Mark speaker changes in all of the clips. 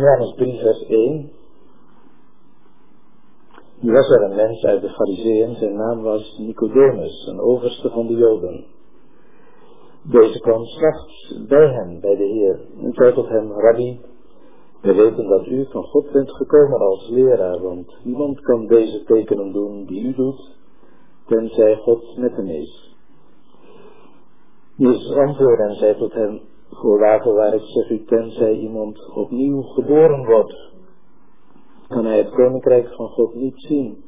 Speaker 1: Johannes 3 vers 1. Nu was er een mens uit de Fariseeën, zijn naam was Nicodemus, een overste van de Joden. Deze kwam s'nachts bij hem, bij de Heer, en zei tot hem, Rabbi, we weten dat u van God bent gekomen als leraar, want niemand kan deze tekenen doen die u doet, tenzij God met hem is. Jezus antwoordde en zei tot hem, voorwaar, waar ik zeg u, tenzij iemand opnieuw geboren wordt, kan hij het koninkrijk van God niet zien.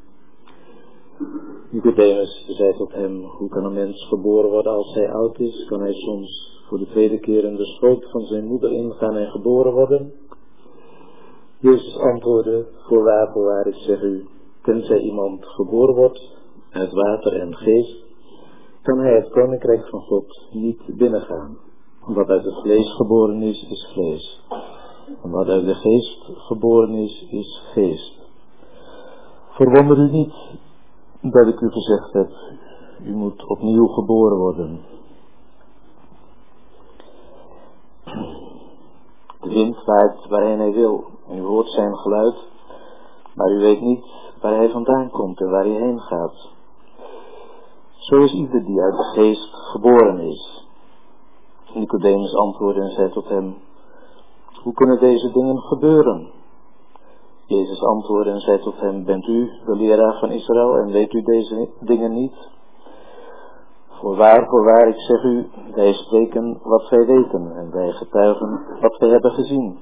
Speaker 1: Nicodemus zei tot hem, hoe kan een mens geboren worden als hij oud is? Kan hij soms voor de tweede keer in de schoot van zijn moeder ingaan en geboren worden? Jezus antwoordde, voorwaar, voorwaar, ik zeg u, tenzij iemand geboren wordt uit water en geest, kan hij het koninkrijk van God niet binnengaan. Wat uit het vlees geboren is, is vlees. En wat uit de geest geboren is, is geest. Verwonder u niet dat ik u gezegd heb, u moet opnieuw geboren worden. De wind waait waarheen hij wil, en u hoort zijn geluid, maar u weet niet waar hij vandaan komt en waar hij heen gaat. Zo is ieder die uit de geest geboren is. Nicodemus antwoordde en zei tot hem, hoe kunnen deze dingen gebeuren? Jezus antwoordde en zei tot hem, bent u de leraar van Israël en weet u deze dingen niet? Voorwaar, voorwaar, ik zeg u, wij spreken wat wij weten en wij getuigen wat wij hebben gezien.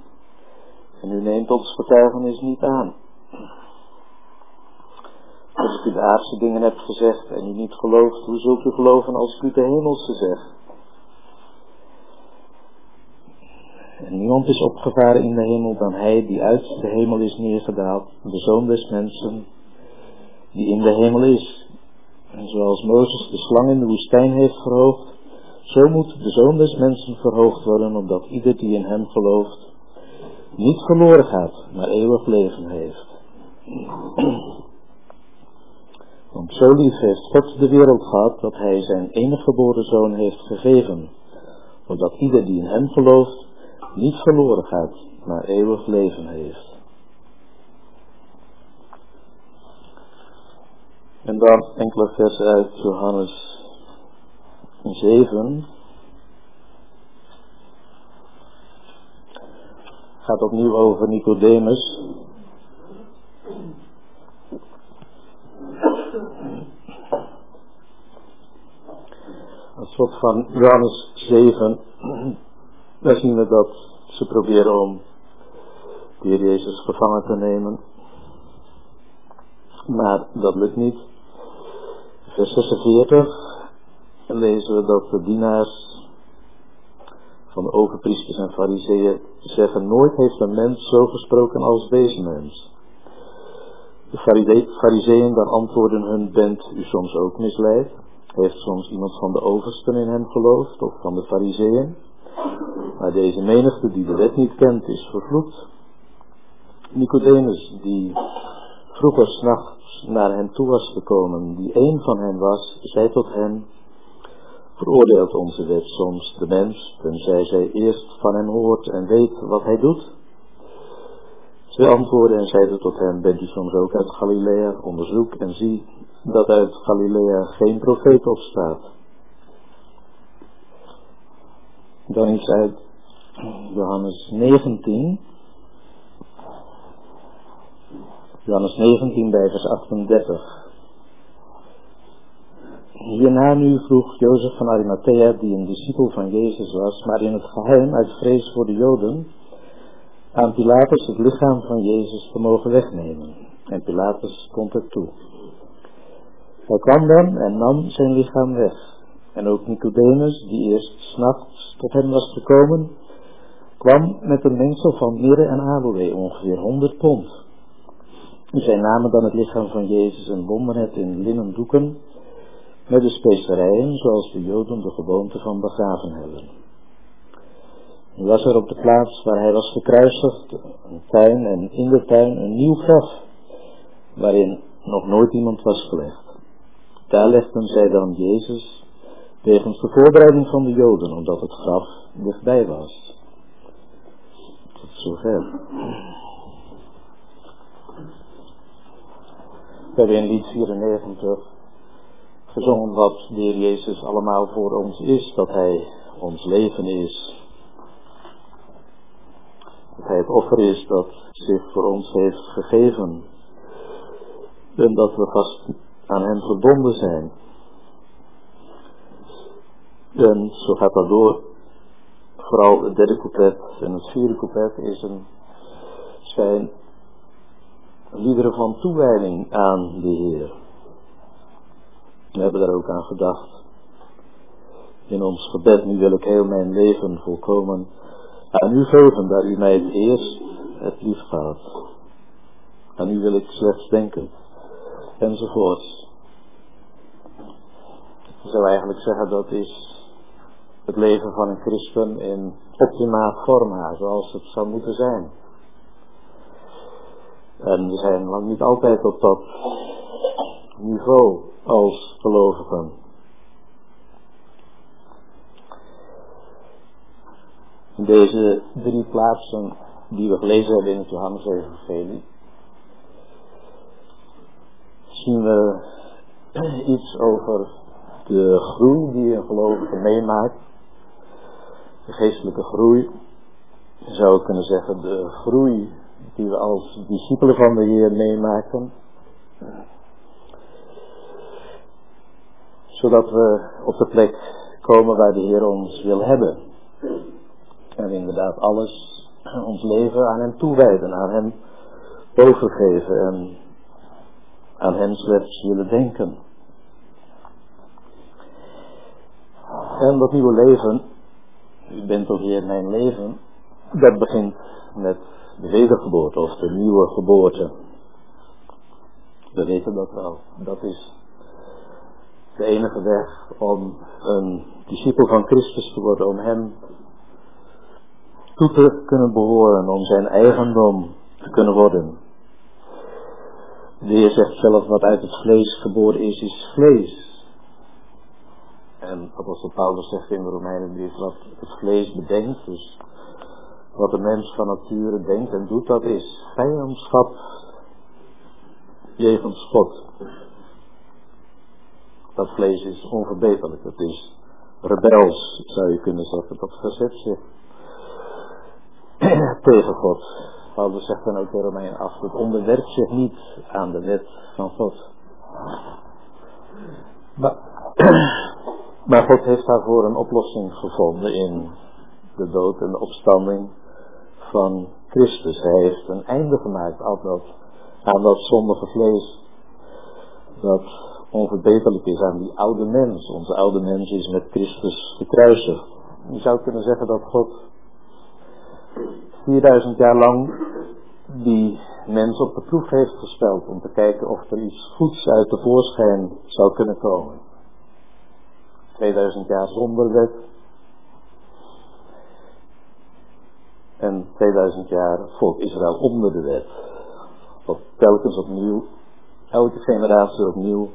Speaker 1: En u neemt ons getuigenis niet aan. Als ik u de aardse dingen heb gezegd en u niet gelooft, hoe zult u geloven als ik u de hemelse zeg? En niemand is opgevaren in de hemel dan hij die uit de hemel is neergedaald, de zoon des mensen, die in de hemel is. En zoals Mozes de slang in de woestijn heeft verhoogd, zo moet de zoon des mensen verhoogd worden, opdat ieder die in hem gelooft, niet verloren gaat, maar eeuwig leven heeft. Want zo lief heeft God de wereld gehad, dat hij zijn enige geboren zoon heeft gegeven, opdat ieder die in hem gelooft, niet verloren gaat, maar eeuwig leven heeft. En dan enkele versen uit Johannes 7. Gaat opnieuw over Nicodemus. Als slot van Johannes 7 daar zien we dat ze proberen om de Heer Jezus gevangen te nemen. Maar dat lukt niet. Vers 46 lezen we dat de dienaars van de overpriesters en fariseeën zeggen, nooit heeft een mens zo gesproken als deze mens. De fariseeën dan antwoorden hun, bent u soms ook misleid? Heeft soms iemand van de oversten in hem geloofd of van de fariseeën? Maar deze menigte die de wet niet kent is vervloekt. Nicodemus, die vroeger s'nachts naar hem toe was gekomen, die een van hen was, zei tot hem, veroordeelt onze wet soms de mens, tenzij zij eerst van hem hoort en weet wat hij doet? Zij antwoordden en zeiden tot hem, bent u soms ook uit Galilea? Onderzoek en zie dat uit Galilea geen profeet opstaat. Dan iets uit Johannes 19. Johannes 19 bij vers 38. Hierna nu vroeg Jozef van Arimathea, die een discipel van Jezus was, maar in het geheim uit vrees voor de Joden, aan Pilatus het lichaam van Jezus te mogen wegnemen. En Pilatus stond er toe. Hij kwam dan en nam zijn lichaam weg. En ook Nicodemus, die eerst s'nachts tot hem was gekomen, kwam met een mengsel van mirre en aloe, ongeveer 100 pond. Zij namen dan het lichaam van Jezus en bonden het in linnen doeken met de specerijen, zoals de Joden de gewoonte van begraven hebben. Nu was er op de plaats waar hij was gekruisigd een tuin en in de tuin een nieuw graf, waarin nog nooit iemand was gelegd. Daar legden zij dan Jezus, wegens de voorbereiding van de Joden, omdat het graf dichtbij was zover. We hebben in lied 94 gezongen wat de Heer Jezus allemaal voor ons is, dat Hij ons leven is. Dat Hij het offer is dat zich voor ons heeft gegeven. En dat we vast aan Hem verbonden zijn. En zo gaat dat door. Vooral het derde couplet en het vierde couplet is een, zijn liederen van toewijding aan de Heer. We hebben daar ook aan gedacht. In ons gebed, nu wil ik heel mijn leven volkomen aan u geven, daar u mij het eerst het lief gaat. Aan u wil ik slechts denken, enzovoorts. Ik zou eigenlijk zeggen dat is het leven van een christen in optimaal forma, zoals het zou moeten zijn. En we zijn lang niet altijd op dat niveau als gelovigen. Deze drie plaatsen die we gelezen hebben in het Johannes Evangelie zien we iets over de groei die een gelovige meemaakt. Geestelijke groei. Zou kunnen zeggen de groei die we als discipelen van de Heer meemaken. Zodat we op de plek komen waar de Heer ons wil hebben. En inderdaad alles, ons leven aan Hem toewijden, aan Hem overgeven en aan Hem slechts willen denken. En dat nieuwe leven, u bent toch Heer mijn leven, dat begint met de wedergeboorte of de nieuwe geboorte. We weten dat wel. Dat is de enige weg om een discipel van Christus te worden, om hem toe te kunnen behoren, om zijn eigendom te kunnen worden. De Heer zegt zelf, wat uit het vlees geboren is, is vlees. En apostel Paulus zegt in de Romeinen wat het vlees bedenkt, dus wat de mens van nature denkt en doet, dat is vijandschap jegens God. Dat vlees is onverbeterlijk, het is rebels, zou je kunnen zeggen. Dat verzet zich tegen God. Paulus zegt dan ook in Romein 8, het onderwerpt zich niet aan de wet van God. Maar, maar God heeft daarvoor een oplossing gevonden in de dood en de opstanding van Christus. Hij heeft een einde gemaakt aan dat, aan dat zondige vlees dat onverbeterlijk is aan die oude mens. Onze oude mens is met Christus gekruisigd. Je zou kunnen zeggen dat God 4000 jaar lang die mens op de proef heeft gesteld om te kijken of er iets goeds uit de voorschijn zou kunnen komen. 2000 jaar zonder wet, en 2000 jaar volk Israël onder de wet. Wat telkens opnieuw, elke generatie opnieuw,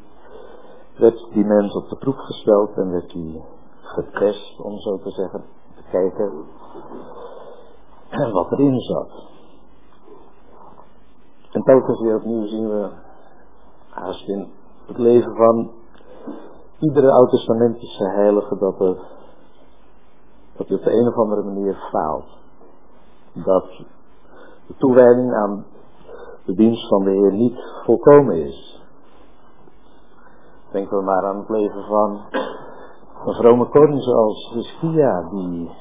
Speaker 1: werd die mens op de proef gesteld en werd die getest, om zo te zeggen, te kijken wat erin zat. En telkens weer opnieuw zien we, haast in het leven van iedere oud-testamentische heilige, dat, er, dat hij op de een of andere manier faalt dat de toewijding aan de dienst van de Heer niet volkomen is. Denken we maar aan het leven van een vrome koning zoals Hiskia, die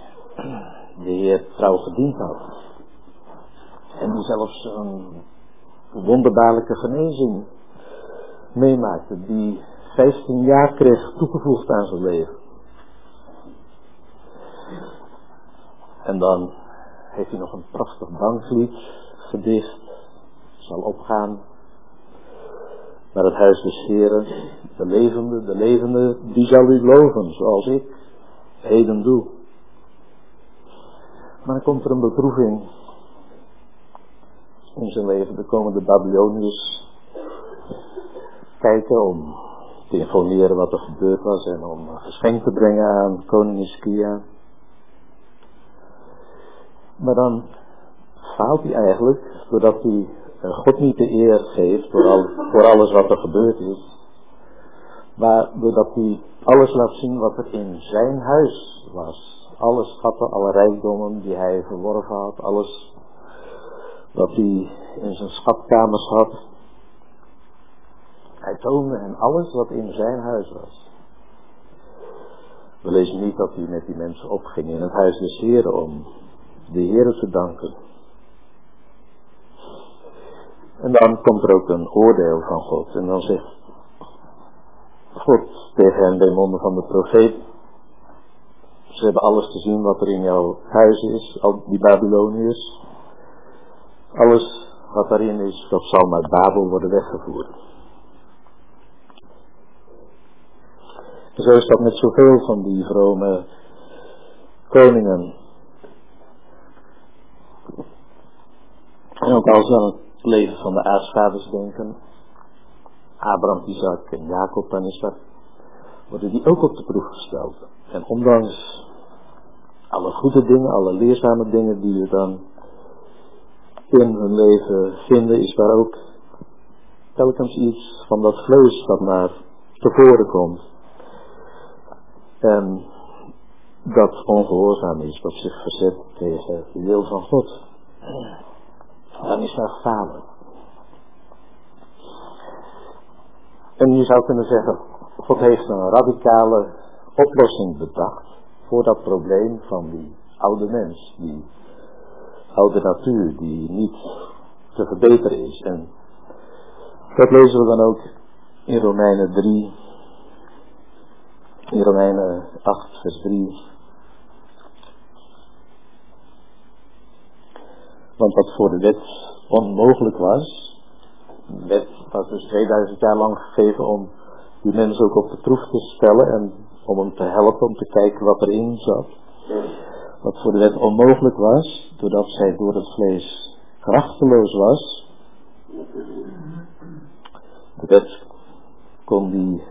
Speaker 1: de Heer trouw gediend had. En die zelfs een wonderbaarlijke genezing meemaakte, die 15 jaar kreeg toegevoegd aan zijn leven. En dan heeft hij nog een prachtig danklied gedicht. Zal opgaan naar het huis des Heren. De levende, de levende, die zal u loven zoals ik heden doe. Maar dan komt er een beproeving in zijn leven. Er komen de Babyloniërs kijken om te informeren wat er gebeurd was en om een geschenk te brengen aan koning Iskia. Maar dan faalt hij eigenlijk doordat hij God niet de eer geeft voor, al, voor alles wat er gebeurd is. Maar doordat hij alles laat zien wat er in zijn huis was. Alle schatten, alle rijkdommen die hij verworven had, alles wat hij in zijn schatkamers had. Hij toonde hen alles wat in zijn huis was. We lezen niet dat hij met die mensen opging in het huis des Heren om de Heren te danken. En dan komt er ook een oordeel van God. En dan zegt God tegen hen bij monden van de profeet. Ze hebben alles gezien wat er in jouw huis is, al die Babyloniërs. Alles wat daarin is, dat zal naar Babel worden weggevoerd. Zo is dat met zoveel van die vrome koningen. En ook als we aan het leven van de aartsvaders denken, Abraham, Isaac en Jacob dan is dat, worden die ook op de proef gesteld. En ondanks alle goede dingen, alle leerzame dingen die we dan in hun leven vinden, is daar ook telkens iets van dat vlees dat naar tevoren komt. En dat ongehoorzaam is, dat zich verzet tegen de wil van God. Dan is daar falen. En je zou kunnen zeggen, God heeft een radicale oplossing bedacht voor dat probleem van die oude mens, die oude natuur, die niet te verbeteren is. En dat lezen we dan ook in Romeinen 3, in Romeinen 8, vers 3. Want wat voor de wet onmogelijk was, wet was dus 2000 jaar lang gegeven om die mensen ook op de proef te stellen en om hem te helpen, om te kijken wat erin zat. Wat voor de wet onmogelijk was, doordat zij door het vlees krachteloos was. De wet kon die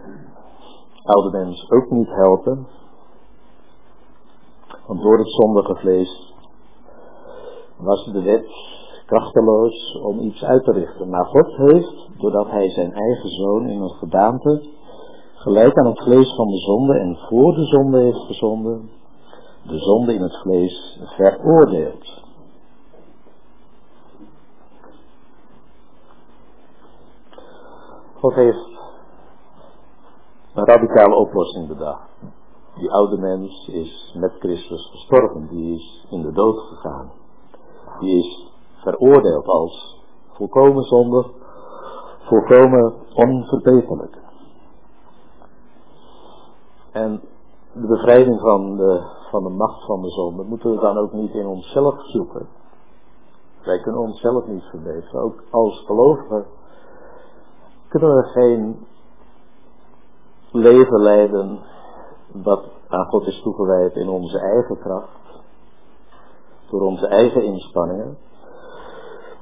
Speaker 1: oude mens ook niet helpen. Want door het zondige vlees was de wet krachteloos om iets uit te richten. Maar God heeft, doordat hij zijn eigen zoon in een gedaante, gelijk aan het vlees van de zonde en voor de zonde heeft gezonden, de zonde in het vlees veroordeeld. God heeft een radicale oplossing bedacht. Die oude mens is met Christus gestorven, die is in de dood gegaan. Die is veroordeeld als volkomen zondig, volkomen onverbeterlijk. En de bevrijding van de, van de macht van de zonde moeten we dan ook niet in onszelf zoeken. Wij kunnen onszelf niet verbeteren. Ook als gelovigen kunnen we geen leven leiden wat aan God is toegewijd in onze eigen kracht. Door onze eigen inspanningen.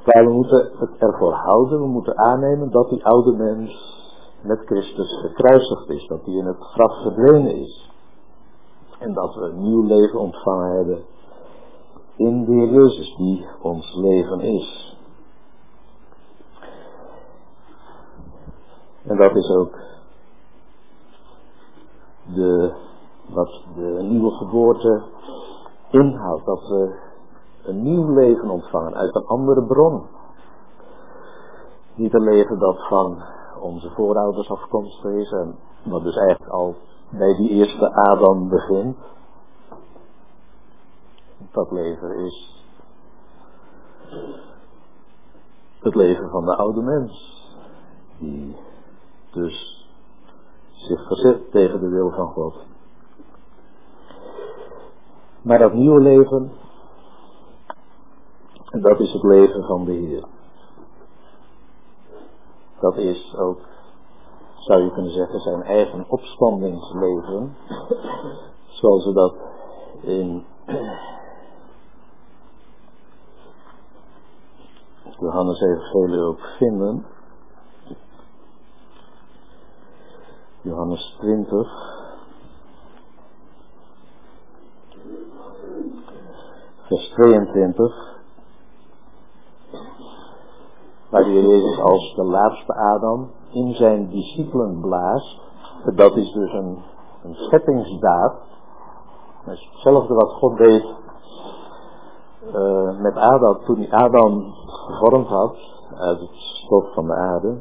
Speaker 1: Maar we moeten het ervoor houden, we moeten aannemen dat die oude mens met Christus gekruisigd is, dat hij in het graf verdwenen is. En dat we een nieuw leven ontvangen hebben in de Heer Jezus die ons leven is. En dat is ook de, wat de nieuwe geboorte inhoudt. Dat we een nieuw leven ontvangen uit een andere bron. Niet een leven dat van onze voorouders afkomstig is en wat dus eigenlijk al bij die eerste Adam begint. Dat leven is het leven van de oude mens, die dus zich verzet tegen de wil van God. Maar dat nieuwe leven, dat is het leven van de Heer. Dat is ook, zou je kunnen zeggen, zijn eigen opstandingsleven. Zoals we dat in Johannes Evangelie ook vinden. Johannes 20. Vers 22. waar de Jezus als de laatste Adam in zijn discipelen blaast. Dat is dus een, een scheppingsdaad. Hetzelfde wat God deed uh, met Adam, toen hij Adam gevormd had uit het stof van de aarde.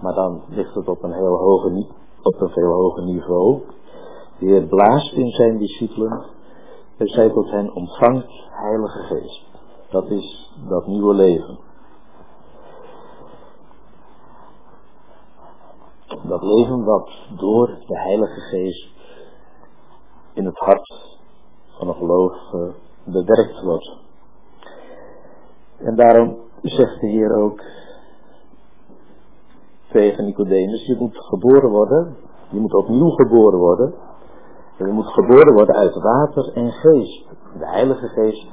Speaker 1: Maar dan ligt het op een heel hoger, op een veel hoger niveau. De Heer blaast in zijn discipelen en zei tot hen, ontvangt Heilige Geest. Dat is dat nieuwe leven. Dat leven wat door de Heilige Geest in het hart van een gelovige bewerkt wordt. En daarom zegt de Heer ook tegen Nicodemus, je moet geboren worden, je moet opnieuw geboren worden. En je moet geboren worden uit water en geest. De Heilige Geest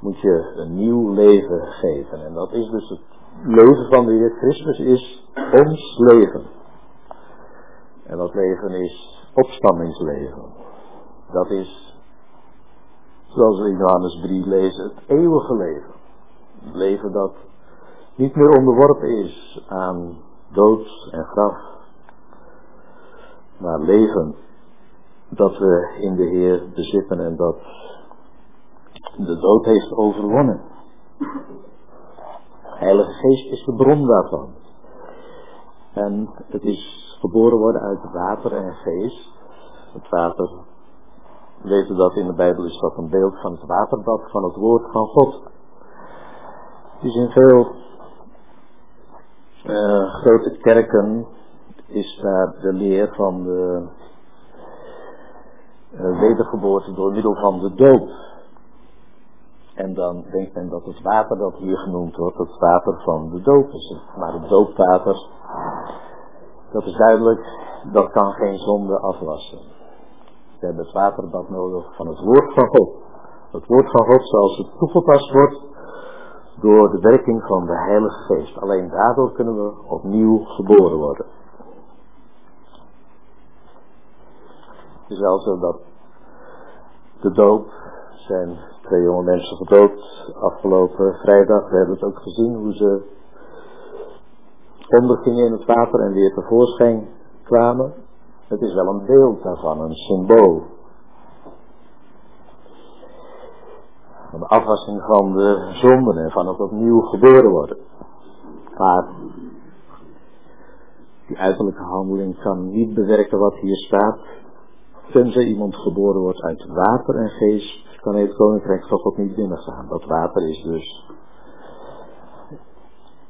Speaker 1: moet je een nieuw leven geven. En dat is dus het leven van de Heer Christus is ons leven. En dat leven is opstammingsleven. Dat is, zoals we in Johannes 3 lezen, het eeuwige leven. Het leven dat niet meer onderworpen is aan dood en graf. Maar leven dat we in de Heer bezitten en dat de dood heeft overwonnen. Heilige Geest is de bron daarvan. En het is geboren worden uit water en geest. Het water, we weten dat in de Bijbel is dat een beeld van het waterbad van het woord van God. Het is in veel uh, grote kerken is daar de leer van de uh, wedergeboorte door middel van de doop. En dan denkt men dat het water dat hier genoemd wordt, het water van de doop is. Maar het doopwater, dat is duidelijk, dat kan geen zonde afwassen. We hebben het waterbad nodig van het woord van God. Het woord van God zoals het toegepast wordt door de werking van de Heilige Geest. Alleen daardoor kunnen we opnieuw geboren worden. Het is wel zo dat de doop zijn twee jonge mensen gedoopt afgelopen vrijdag. We hebben het ook gezien hoe ze ondergingen in het water en weer tevoorschijn kwamen. Het is wel een beeld daarvan, een symbool. Van de afwassing van de zonden en van het opnieuw geboren worden. Maar die uiterlijke handeling kan niet bewerken wat hier staat. Tenzij iemand geboren wordt uit water en geest, kan hij het koninkrijk van God niet binnengaan. Dat water is dus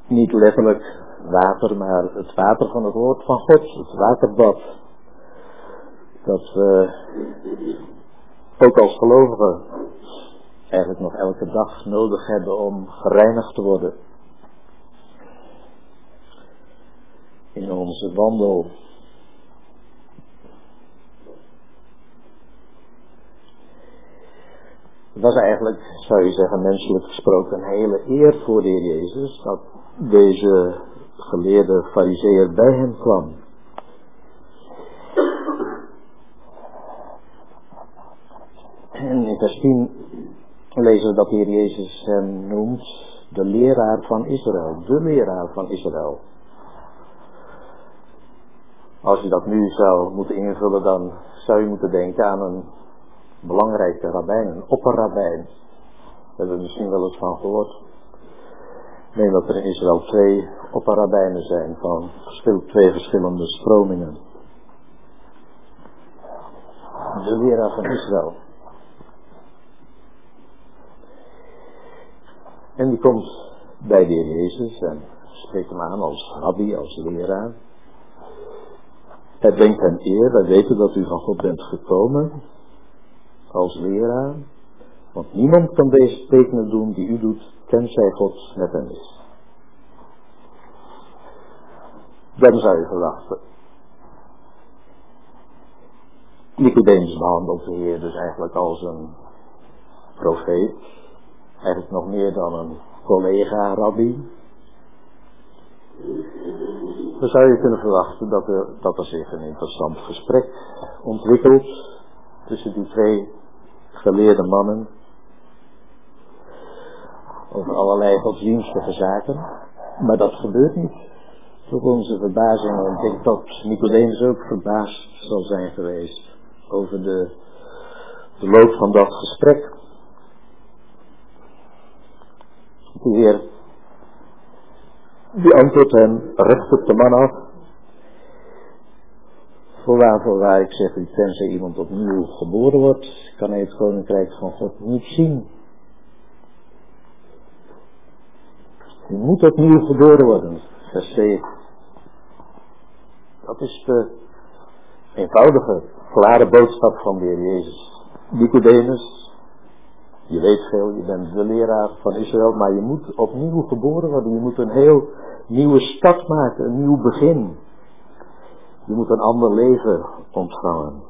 Speaker 1: niet letterlijk water, maar het water van het woord van God, het waterbad. Dat we ook als gelovigen eigenlijk nog elke dag nodig hebben om gereinigd te worden. In onze wandel was eigenlijk, zou je zeggen, menselijk gesproken een hele eer voor de Heer Jezus dat deze geleerde fariseer bij hem kwam. En in vers 10 lezen we dat de Heer Jezus hem noemt de leraar van Israël, de leraar van Israël. Als je dat nu zou moeten invullen, dan zou je moeten denken aan een belangrijke rabbijn, een opperrabbijn. Daar hebben we misschien wel eens van gehoord. Ik meen dat er in Israël twee opperrabbijnen zijn van twee verschillende stromingen. De leraar van Israël. En die komt bij de Heer Jezus en spreekt hem aan als rabbi, als leraar. Hij brengt hem eer, wij weten dat u van God bent gekomen als leraar, want niemand kan deze tekenen doen die u doet, tenzij God met hem is. Dan zou je verwachten. Nicodemus behandelt de Heer dus eigenlijk als een profeet, eigenlijk nog meer dan een collega-rabbi. Dan zou je kunnen verwachten dat er, dat er zich een interessant gesprek ontwikkelt tussen die twee geleerde mannen. over allerlei godsdienstige zaken, maar dat gebeurt niet. Tot onze verbazing, en ik denk dat Nicodemus ook verbaasd zal zijn geweest over de, de loop van dat gesprek. De Heer, die antwoordt hem recht op de man af. Voorwaar, voorwaar, ik zeg u, tenzij iemand opnieuw geboren wordt, kan hij het koninkrijk van God niet zien. Je moet opnieuw geboren worden, vers 7. Dat is de eenvoudige, klare boodschap van de Heer Jezus. Nicodemus, je weet veel, je bent de leraar van Israël, maar je moet opnieuw geboren worden. Je moet een heel nieuwe start maken, een nieuw begin. Je moet een ander leven ontvangen.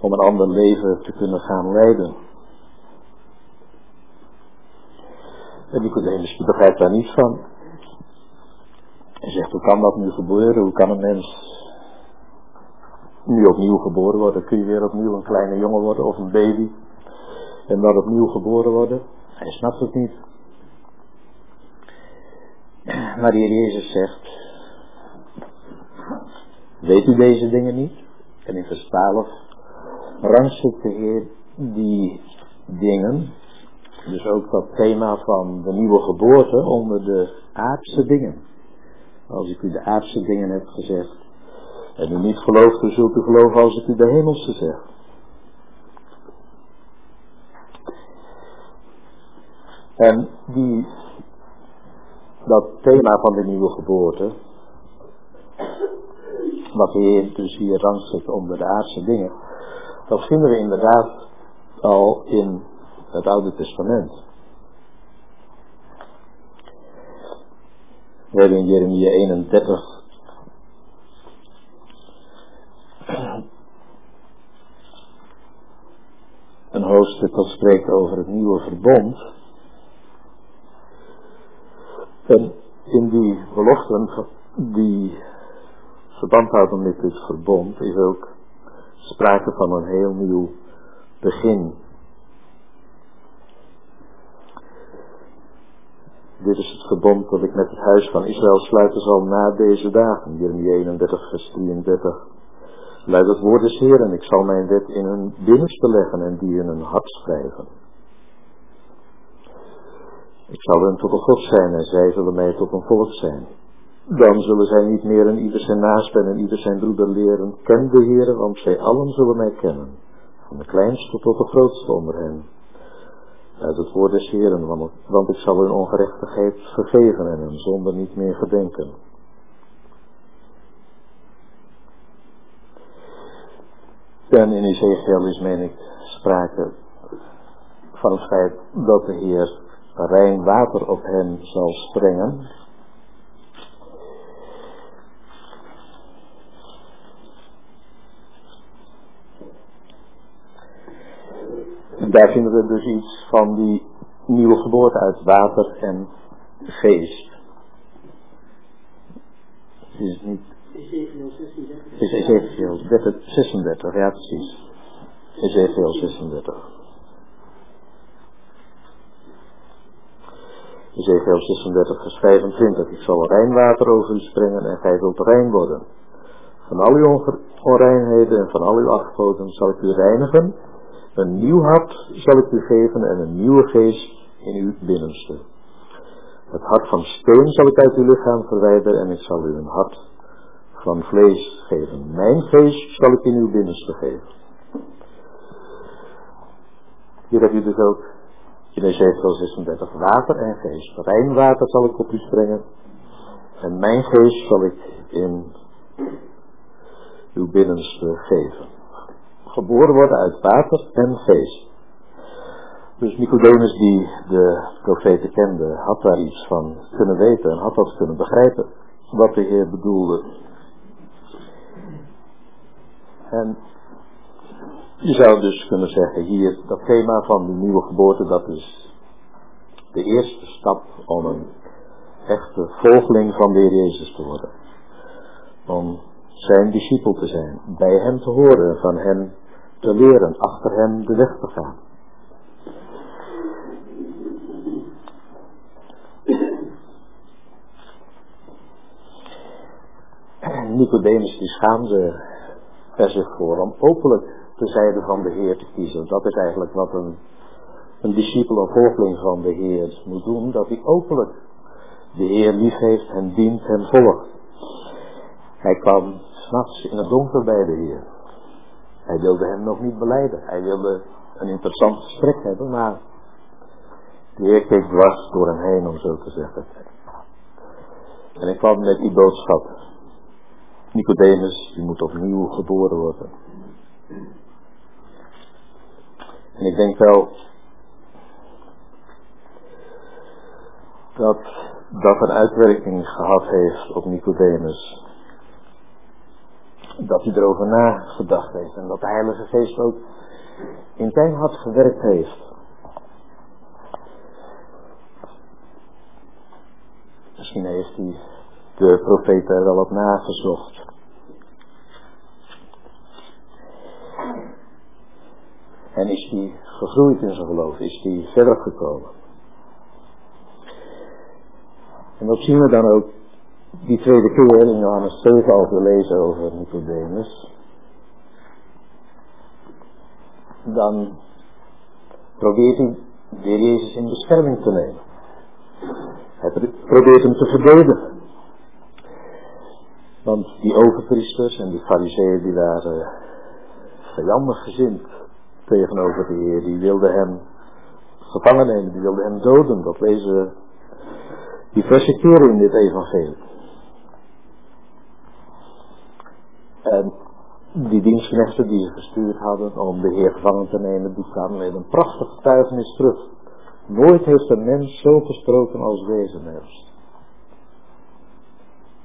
Speaker 1: Om een ander leven te kunnen gaan leiden. En Nicodemus begrijpt daar niets van. Hij zegt, hoe kan dat nu gebeuren? Hoe kan een mens nu opnieuw geboren worden? Kun je weer opnieuw een kleine jongen worden of een baby? En dan opnieuw geboren worden? Hij snapt het niet. Maar de Heer Jezus zegt, weet u deze dingen niet? En in vers 12 rangschikt de Heer die dingen, dus ook dat thema van de nieuwe geboorte onder de aardse dingen. Als ik u de aardse dingen heb gezegd en u niet gelooft, dan zult u geloven als ik u de hemelse zeg. En die, dat thema van de nieuwe geboorte, wat de Heer dus hier rangschikt onder de aardse dingen, dat vinden we inderdaad al in het Oude Testament. We hebben in Jeremia 31 een hoofdstuk dat spreekt over het nieuwe verbond. En in die beloften die verband houden met dit verbond is ook sprake van een heel nieuw begin. Dit is het verbond dat ik met het huis van Israël sluiten zal na deze dagen. Jeremia 31 vers 33. Luid het woord des Heer en ik zal mijn wet in hun binnenste leggen en die in hun hart schrijven. Ik zal hun tot een God zijn en zij zullen mij tot een volk zijn. Dan zullen zij niet meer in ieder zijn naast en ieder zijn broeder leren. Ken de want zij allen zullen mij kennen. Van de kleinste tot de grootste onder hen uit het woord des want, want ik zal hun ongerechtigheid vergeven en hun zonde niet meer gedenken. En in Ezekiel is, meen ik, sprake van het feit dat de Heer rein water op hen zal sprengen. daar vinden we dus iets van die nieuwe geboorte uit water en geest. Is het niet? Ezekiel 36. Is Ezekiel 36, ja precies. Ezekiel 36. Ezekiel 36 vers 25. Ik zal rijnwater over u springen en gij zult rein worden. Van al uw onreinheden en van al uw afgoden zal ik u reinigen een nieuw hart zal ik u geven en een nieuwe geest in uw binnenste. Het hart van steen zal ik uit uw lichaam verwijderen en ik zal u een hart van vlees geven. Mijn geest zal ik in uw binnenste geven. Hier heb je dus ook in Ezekiel 36 water en geest. Rein water zal ik op u springen en mijn geest zal ik in uw binnenste geven geboren worden uit water en geest. Dus Nicodemus die de profeten kende, had daar iets van kunnen weten en had dat kunnen begrijpen, wat de Heer bedoelde. En je zou dus kunnen zeggen hier, dat thema van de nieuwe geboorte, dat is de eerste stap om een echte volgeling van de Heer Jezus te worden. Om zijn discipel te zijn, bij hem te horen, van hem te leren, achter hem de weg te gaan. Nicodemus die schaamde er zich voor om openlijk de zijde van de Heer te kiezen. Dat is eigenlijk wat een, een discipel of volgeling van de Heer moet doen. Dat hij openlijk de Heer lief heeft en dient en volgt. Hij kwam s'nachts in het donker bij de Heer. Hij wilde hem nog niet beleiden. Hij wilde een interessant gesprek hebben, maar de Heer keek dwars door hem heen, om zo te zeggen. En ik kwam met die boodschap. Nicodemus, die moet opnieuw geboren worden. En ik denk wel dat dat een uitwerking gehad heeft op Nicodemus. Dat hij erover nagedacht heeft en dat de Heilige Geest ook in zijn hart gewerkt heeft. Misschien heeft hij de profeet er wel op nagezocht. En is hij gegroeid in zijn geloof, is hij verder gekomen. En dat zien we dan ook die tweede keer in Johannes 7 al lezen over Nicodemus. Dan probeert hij de Jezus in bescherming te nemen. Hij probeert hem te verdedigen. Want die overpriesters en die fariseeën die waren vijandig gezind tegenover de Heer. Die wilden hem gevangen nemen, die wilden hem doden. Dat lezen die verse keren in dit evangelie. En die dienstknechten die ze gestuurd hadden om de Heer gevangen te nemen, die kwamen met een prachtig getuigenis terug. Nooit heeft een mens zo gesproken als deze mens.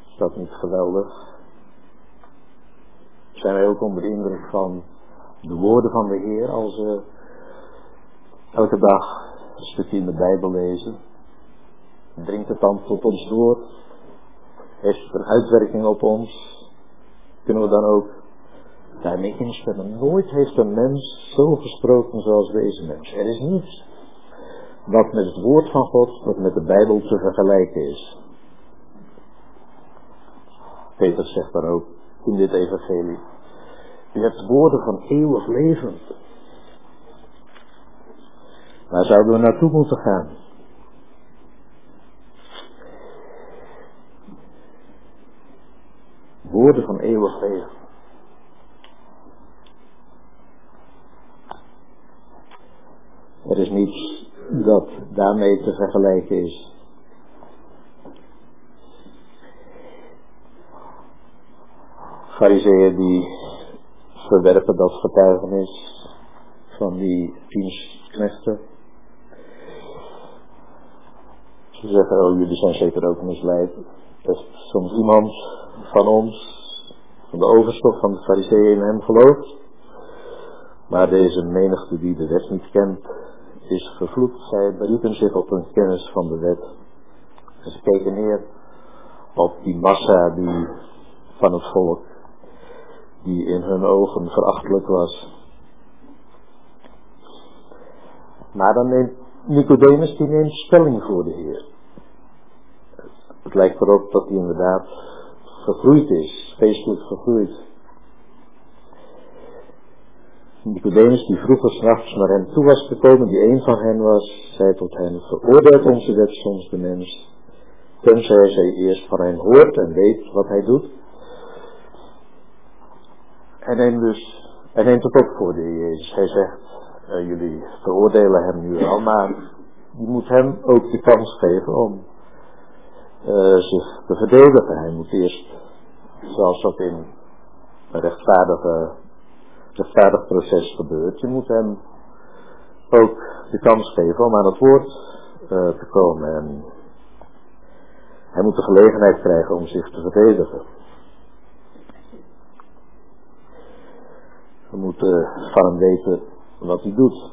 Speaker 1: Is dat niet geweldig? Zijn wij ook onder de indruk van de woorden van de Heer als we elke dag een stukje in de Bijbel lezen? Dringt het dan tot ons door? Heeft het een uitwerking op ons? Kunnen we dan ook daarmee instemmen? Nooit heeft een mens zo gesproken zoals deze mens. Er is niets wat met het woord van God, wat met de Bijbel te vergelijken is. Peter zegt dan ook in dit evangelie. U hebt woorden van eeuwig leven. Waar zouden we naartoe moeten gaan? Woorden van eeuwig leven. Er is niets dat daarmee te vergelijken is. Fariseeën die verwerpen dat getuigenis van die dienstknechten. Ze zeggen, oh jullie zijn zeker ook misleid. Er is soms iemand van ons, van de overstof van de fariseeën in hem gelooft. Maar deze menigte die de wet niet kent, is vervloekt. Zij beriepen zich op een kennis van de wet. En ze keken neer op die massa die van het volk, die in hun ogen verachtelijk was. Maar dan neemt Nicodemus, die neemt stelling voor de Heer. Het lijkt erop dat hij inderdaad gegroeid is, geestelijk gegroeid. Nicodemus, die vroeger s'nachts naar hem toe was gekomen, die een van hen was, zei tot hem, veroordeelt onze wet soms de mens, tenzij zij eerst van hem hoort en weet wat hij doet. En neemt dus, hij neemt het op voor de Jezus. Hij zegt, uh, jullie veroordelen hem nu al, maar je moet hem ook de kans geven om uh, zich te verdedigen. Hij moet eerst, zoals dat in een rechtvaardige rechtvaardig proces gebeurt. Je moet hem ook de kans geven om aan het woord uh, te komen. En hij moet de gelegenheid krijgen om zich te verdedigen. We moeten van hem weten wat hij doet.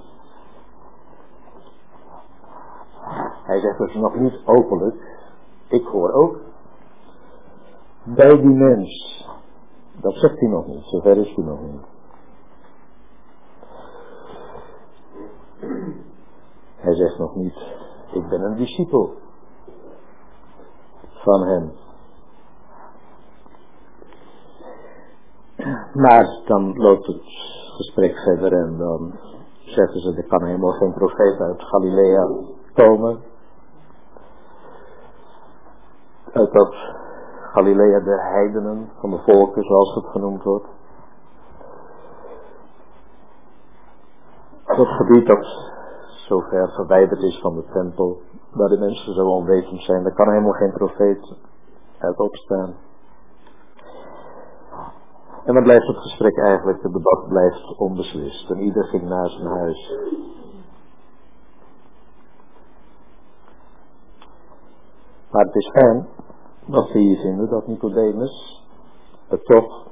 Speaker 1: Hij zegt dus nog niet openlijk, ik hoor ook bij die mens. Dat zegt hij nog niet, zover is hij nog niet. Hij zegt nog niet, ik ben een discipel van hem. Maar dan loopt het gesprek verder en dan zeggen ze, er kan helemaal geen profeet uit Galilea komen. Uit dat Galilea de heidenen, van de volken zoals het genoemd wordt. Dat gebied dat zo ver verwijderd is van de tempel, waar de mensen zo onwetend zijn, daar kan helemaal geen profeet uit opstaan. En dan blijft het gesprek eigenlijk, het debat blijft onbeslist. En ieder ging naar zijn huis. Maar het is fijn dat we hier vinden dat Nicodemus het toch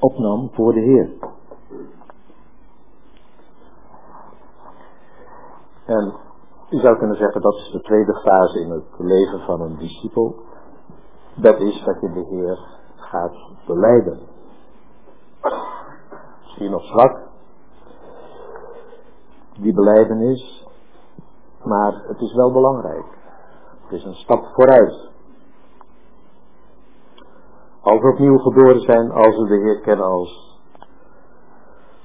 Speaker 1: opnam voor de Heer. En je zou kunnen zeggen dat is de tweede fase in het leven van een discipel. Dat is dat je de Heer gaat beleiden. Misschien nog zwak, die beleidenis, maar het is wel belangrijk. Het is een stap vooruit. Als we opnieuw geboren zijn, als we de Heer kennen als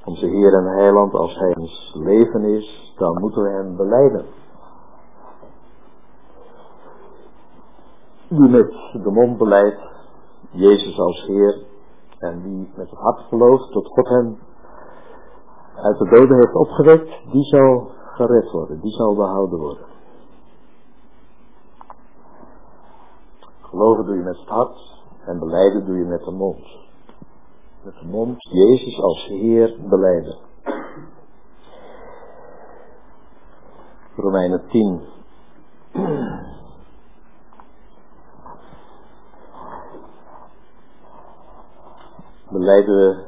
Speaker 1: onze Heer en Heiland, als Hij ons leven is, dan moeten we Hem beleiden. Wie met de mond beleidt Jezus als Heer en wie met het hart gelooft dat God hem uit de doden heeft opgewekt, die zal gered worden, die zal behouden worden. Geloven doe je met het hart en beleiden doe je met de mond. Met de mond Jezus als Heer beleiden. Romeinen 10. Beleiden we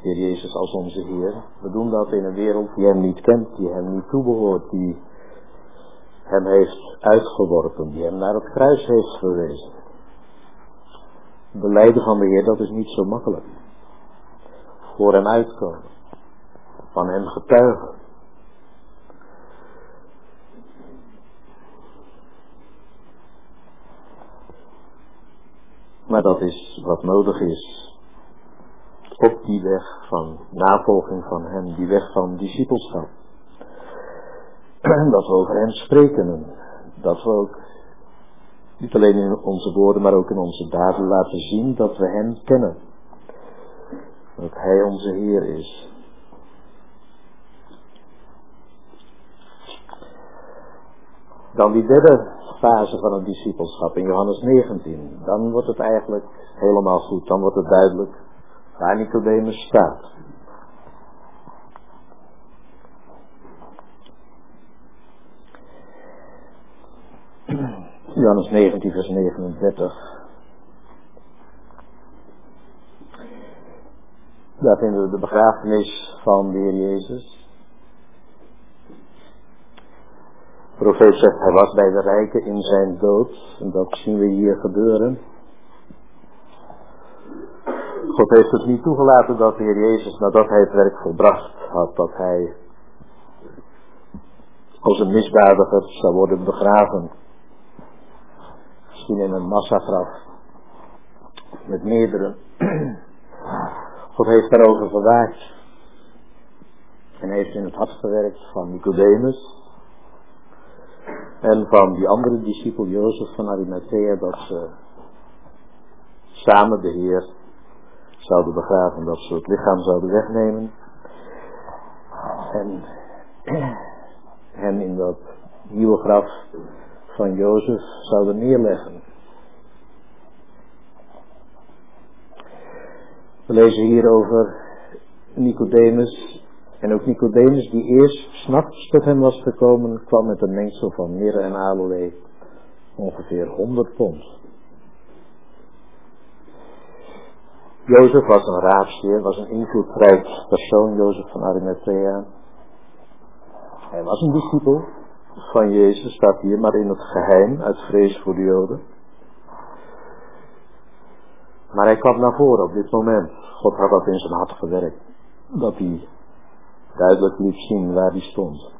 Speaker 1: Heer Jezus als onze Heer. We doen dat in een wereld die Hem niet kent, die Hem niet toebehoort, die Hem heeft uitgeworpen, die Hem naar het kruis heeft verwezen. Beleiden van de Heer, dat is niet zo makkelijk. Voor Hem uitkomen, van Hem getuigen. Maar dat is wat nodig is op die weg van navolging van hem, die weg van discipelschap. Dat we over hem spreken dat we ook niet alleen in onze woorden, maar ook in onze daden laten zien dat we hem kennen. Dat hij onze Heer is. Dan die derde fase van het discipelschap in Johannes 19. Dan wordt het eigenlijk helemaal goed. Dan wordt het duidelijk waar Nicodemus staat. Johannes 19, vers 39. Daar vinden we de begrafenis van de Heer Jezus. De profeet zegt, hij was bij de rijken in zijn dood. En dat zien we hier gebeuren. God heeft het niet toegelaten dat de Heer Jezus, nadat hij het werk volbracht had, dat hij als een misdadiger zou worden begraven. Misschien in een massagraf. Met meerdere. God heeft daarover verwaakt. En heeft in het hart gewerkt van Nicodemus. En van die andere discipel Jozef van Arimathea dat ze samen de Heer zouden begraven, dat ze het lichaam zouden wegnemen. En hem in dat nieuwe graf van Jozef zouden neerleggen. We lezen hier over Nicodemus. En ook Nicodemus die eerst s'nachts tot hem was gekomen, kwam met een mengsel van mirre en aloe. Ongeveer 100 pond. Jozef was een raadsheer, was een invloedrijk persoon, Jozef van Arimathea. Hij was een discipel van Jezus, staat hier, maar in het geheim, uit vrees voor de Joden. Maar hij kwam naar voren op dit moment. God had dat in zijn hart gewerkt. Dat hij duidelijk liet zien waar hij stond.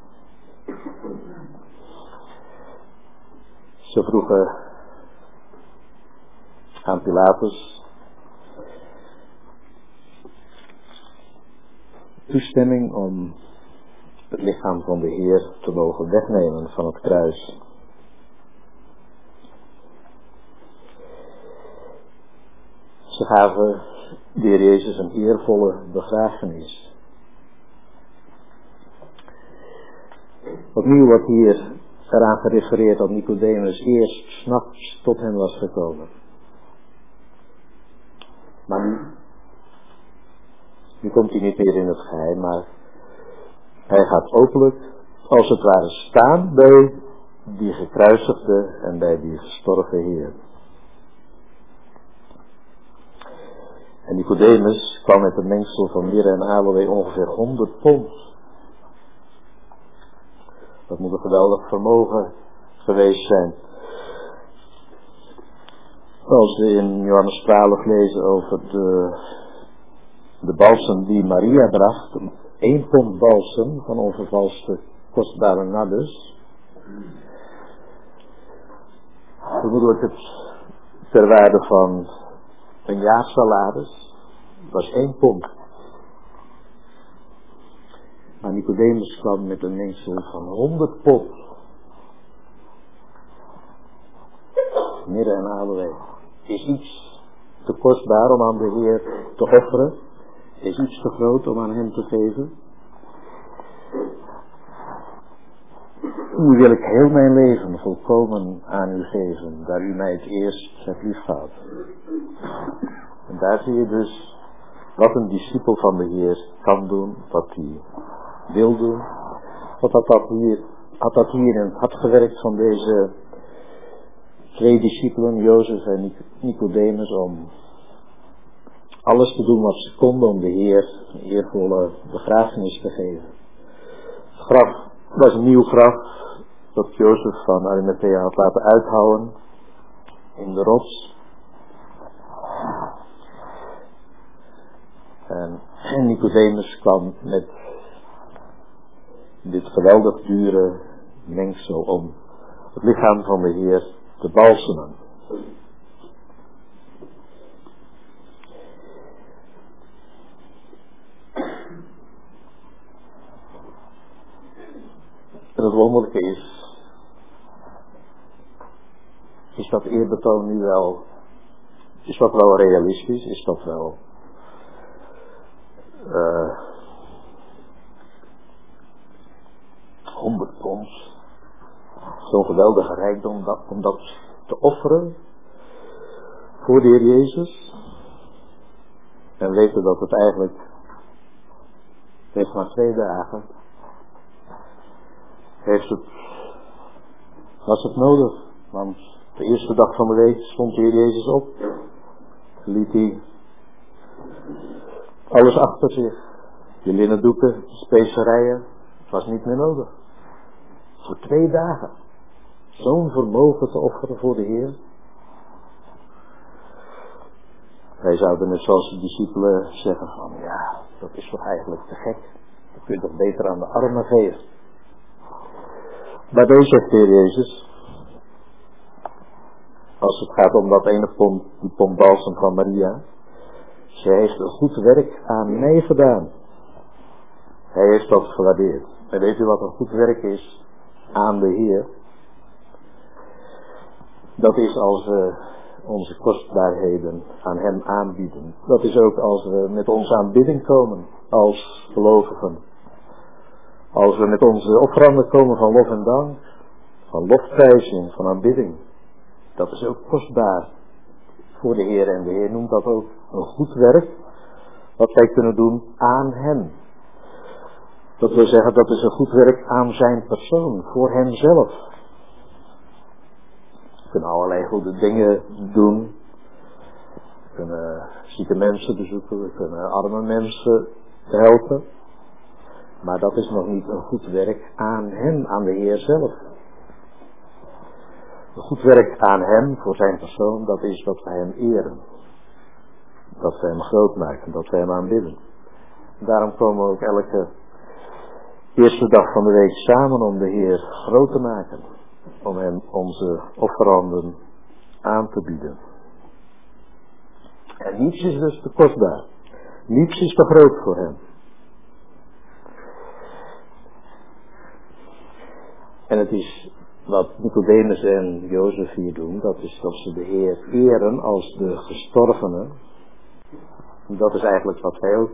Speaker 1: Ze vroegen aan Pilatus, toestemming om het lichaam van de Heer te mogen wegnemen van het kruis. Ze gaven de Heer Jezus een eervolle begrafenis. Opnieuw wordt hier eraan gerefereerd dat Nicodemus eerst s'nachts tot hem was gekomen. Maar komt hij niet meer in het geheim, maar hij gaat openlijk, als het ware, staan bij die gekruisigde en bij die gestorven Heer. En Nicodemus kwam met een mengsel van mirre en aloe ongeveer 100 pond. Dat moet een geweldig vermogen geweest zijn. Als we in Johannes 12 lezen over de, de balsem die Maria bracht, één pond balsem van onvervalste kostbare nardus. Wordt het ter waarde van een jaarsalaris. Was één pond. Maar Nicodemus kwam met een mengsel van honderd pond. Midden en aloe. Is iets te kostbaar om aan de Heer te offeren. Is iets te groot om aan hem te geven. Nu wil ik heel mijn leven volkomen aan u geven, daar u mij het eerst hebt liefgehad. En daar zie je dus wat een discipel van de Heer kan doen, wat hij wil doen. Wat had dat hier, had dat het gewerkt van deze twee discipelen, Jozef en Nicodemus, om alles te doen wat ze konden om de Heer een eervolle begrafenis te geven. Het graf was een nieuw graf dat Jozef van Arimathea had laten uithouden in de rots. En Nicodemus kwam met dit geweldig dure mengsel om het lichaam van de Heer te balsemen. En het is, is dat eerbetoon nu wel, is dat wel realistisch, is dat wel uh, 100 pond, zo'n geweldige rijkdom dat, om dat te offeren voor de Heer Jezus. En weten dat het eigenlijk heeft maar twee dagen heeft het, was het nodig. Want de eerste dag van de week stond de Heer Jezus op. Liet hij alles achter zich. De linnen doeken, de specerijen. Het was niet meer nodig. Voor twee dagen. Zo'n vermogen te offeren voor de Heer. Wij zouden net zoals de discipelen zeggen van ja, dat is toch eigenlijk te gek. Je toch beter aan de armen geven. Maar deze Heer Jezus, als het gaat om dat ene pond, die pond balsem van Maria, zij heeft een goed werk aan mij gedaan. Hij heeft dat gewaardeerd. En weet u wat een goed werk is aan de Heer? Dat is als we onze kostbaarheden aan Hem aanbieden. Dat is ook als we met onze aanbidding komen als gelovigen. Als we met onze offeranden komen van lof en dank, van lofprijzing, van aanbidding. Dat is ook kostbaar voor de Heer. En de Heer noemt dat ook een goed werk, wat wij kunnen doen aan Hem. Dat wil zeggen, dat is een goed werk aan zijn persoon, voor Hemzelf. We kunnen allerlei goede dingen doen. We kunnen zieke mensen bezoeken, we kunnen arme mensen helpen. Maar dat is nog niet een goed werk aan hem, aan de Heer zelf. Een goed werk aan hem, voor zijn persoon, dat is dat wij hem eren. Dat wij hem groot maken, dat wij hem aanbidden. Daarom komen we ook elke eerste dag van de week samen om de Heer groot te maken. Om hem onze offeranden aan te bieden. En niets is dus te kostbaar. Niets is te groot voor hem. En het is wat Nicodemus en Jozef hier doen, dat is dat ze de Heer eren als de gestorvene. Dat is eigenlijk wat wij ook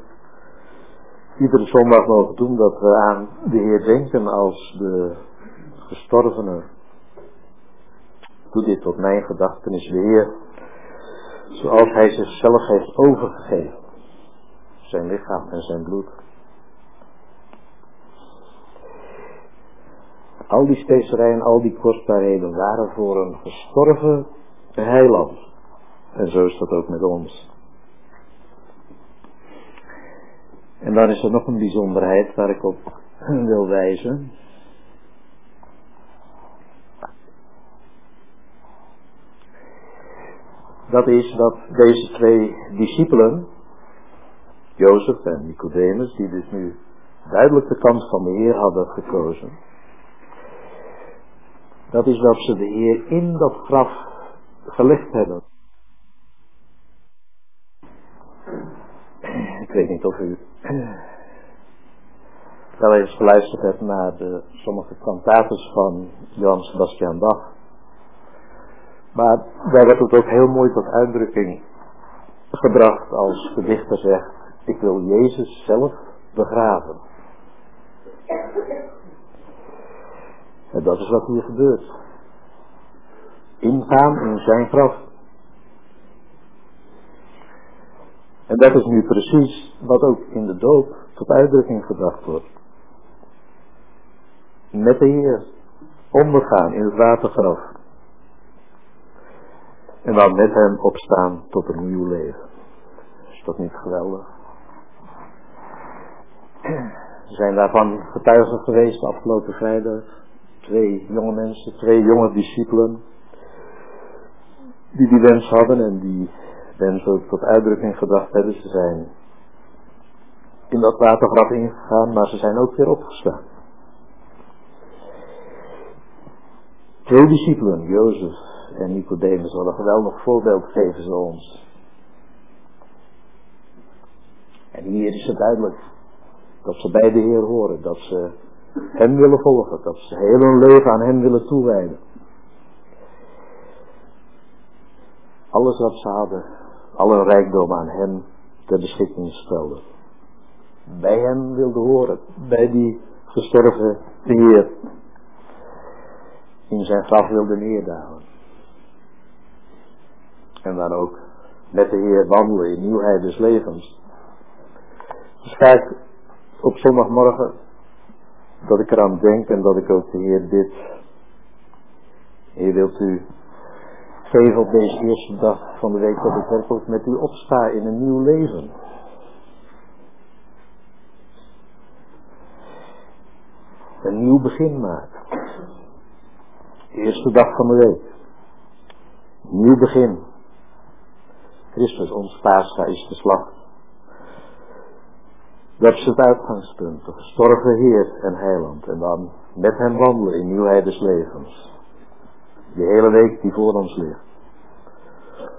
Speaker 1: iedere zondag mogen doen, dat we aan de Heer denken als de gestorvene. Doe dit tot mijn gedachtenis, de Heer, zoals Hij zichzelf heeft overgegeven, zijn lichaam en zijn bloed. Al die specerijen, al die kostbaarheden waren voor een gestorven heiland. En zo is dat ook met ons. En dan is er nog een bijzonderheid waar ik op wil wijzen. Dat is dat deze twee discipelen, Jozef en Nicodemus, die dus nu duidelijk de kant van de Heer hadden gekozen, dat is dat ze de Heer in dat graf gelegd hebben. Ik weet niet of u wel eens geluisterd hebt naar de, sommige kantates van Johann Sebastian Bach. Maar daar werd het ook heel mooi tot uitdrukking gebracht als de dichter zegt, ik wil Jezus zelf begraven. En dat is wat hier gebeurt. Ingaan in zijn graf. En dat is nu precies wat ook in de doop tot uitdrukking gebracht wordt. Met de Heer ondergaan in het watergraf. En dan met hem opstaan tot een nieuw leven. Is dat niet geweldig? We zijn daarvan getuigen geweest de afgelopen vrijdag. Twee jonge mensen, twee jonge discipelen. Die die wens hadden en die wens ook tot uitdrukking gebracht hebben. Ze zijn in dat watergraf ingegaan, maar ze zijn ook weer opgestaan. Twee discipelen, Jozef en Nicodemus, wat een geweldig voorbeeld geven ze ons. En hier is het duidelijk dat ze bij de Heer horen, dat ze hem willen volgen, dat ze heel hun leven aan hem willen toewijden. Alles wat ze hadden, alle rijkdom aan hem ter beschikking stelden. Bij hem wilden horen, bij die gestorven Heer. In zijn graf wilden neerdalen. En dan ook met de Heer wandelen in nieuwheid des levens. Dus kijk, op zondagmorgen dat ik eraan denk en dat ik ook de Heer dit. Heer, wilt u geven op deze eerste dag van de week dat ik werkelijk met u opsta in een nieuw leven. Een nieuw begin maak. Eerste dag van de week. Nieuw begin. Christus, ons paascha, is geslacht. Dat is het uitgangspunt. De gestorven Heer en Heiland. En dan met hem wandelen in nieuwheid des levens. Die hele week die voor ons ligt.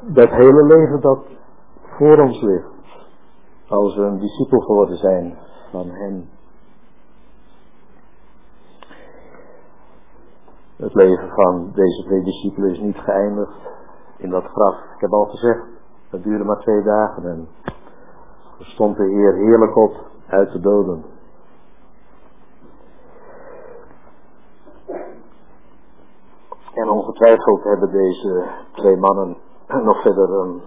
Speaker 1: Dat hele leven dat voor ons ligt. Als we een discipel geworden zijn van hem. Het leven van deze twee discipelen is niet geëindigd in dat graf. Ik heb al gezegd, het duurde maar twee dagen en stond de Heer heerlijk op uit de doden. En ongetwijfeld hebben deze twee mannen nog verder een,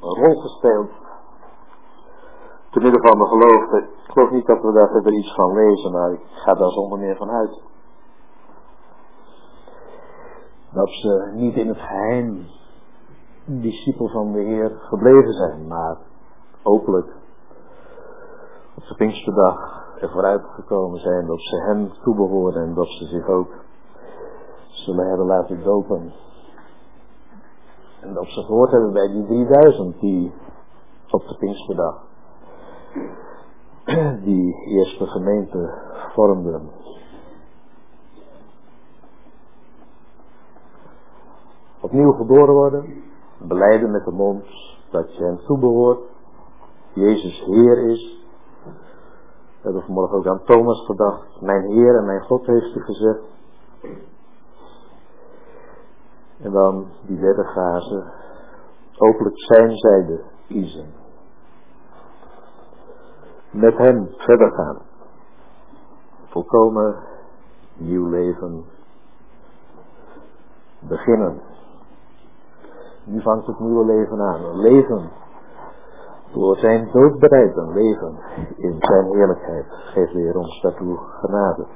Speaker 1: rol gespeeld. Te midden van de geloof. Ik geloof niet dat we daar verder iets van lezen, maar ik ga daar zonder meer van uit. Dat ze niet in het geheim discipel van de Heer gebleven zijn, maar openlijk op de Pinksterdag er vooruit gekomen zijn dat ze hem toebehoren en dat ze zich ook zullen hebben laten dopen. En dat ze gehoord hebben bij die 3000 die op de Pinksterdag die eerste gemeente vormden. Opnieuw geboren worden, beleiden met de mond dat je hem toebehoort, Jezus Heer is. We hebben vanmorgen ook aan Thomas gedacht, mijn Heer en mijn God heeft u gezegd. En dan die derde fase, hopelijk zijn zijde kiezen. Met hem verder gaan. Volkomen nieuw leven beginnen. Nu vangt het nieuwe leven aan. Leven door zijn dood bereid leven in zijn heerlijkheid. Geef weer ons daartoe genade.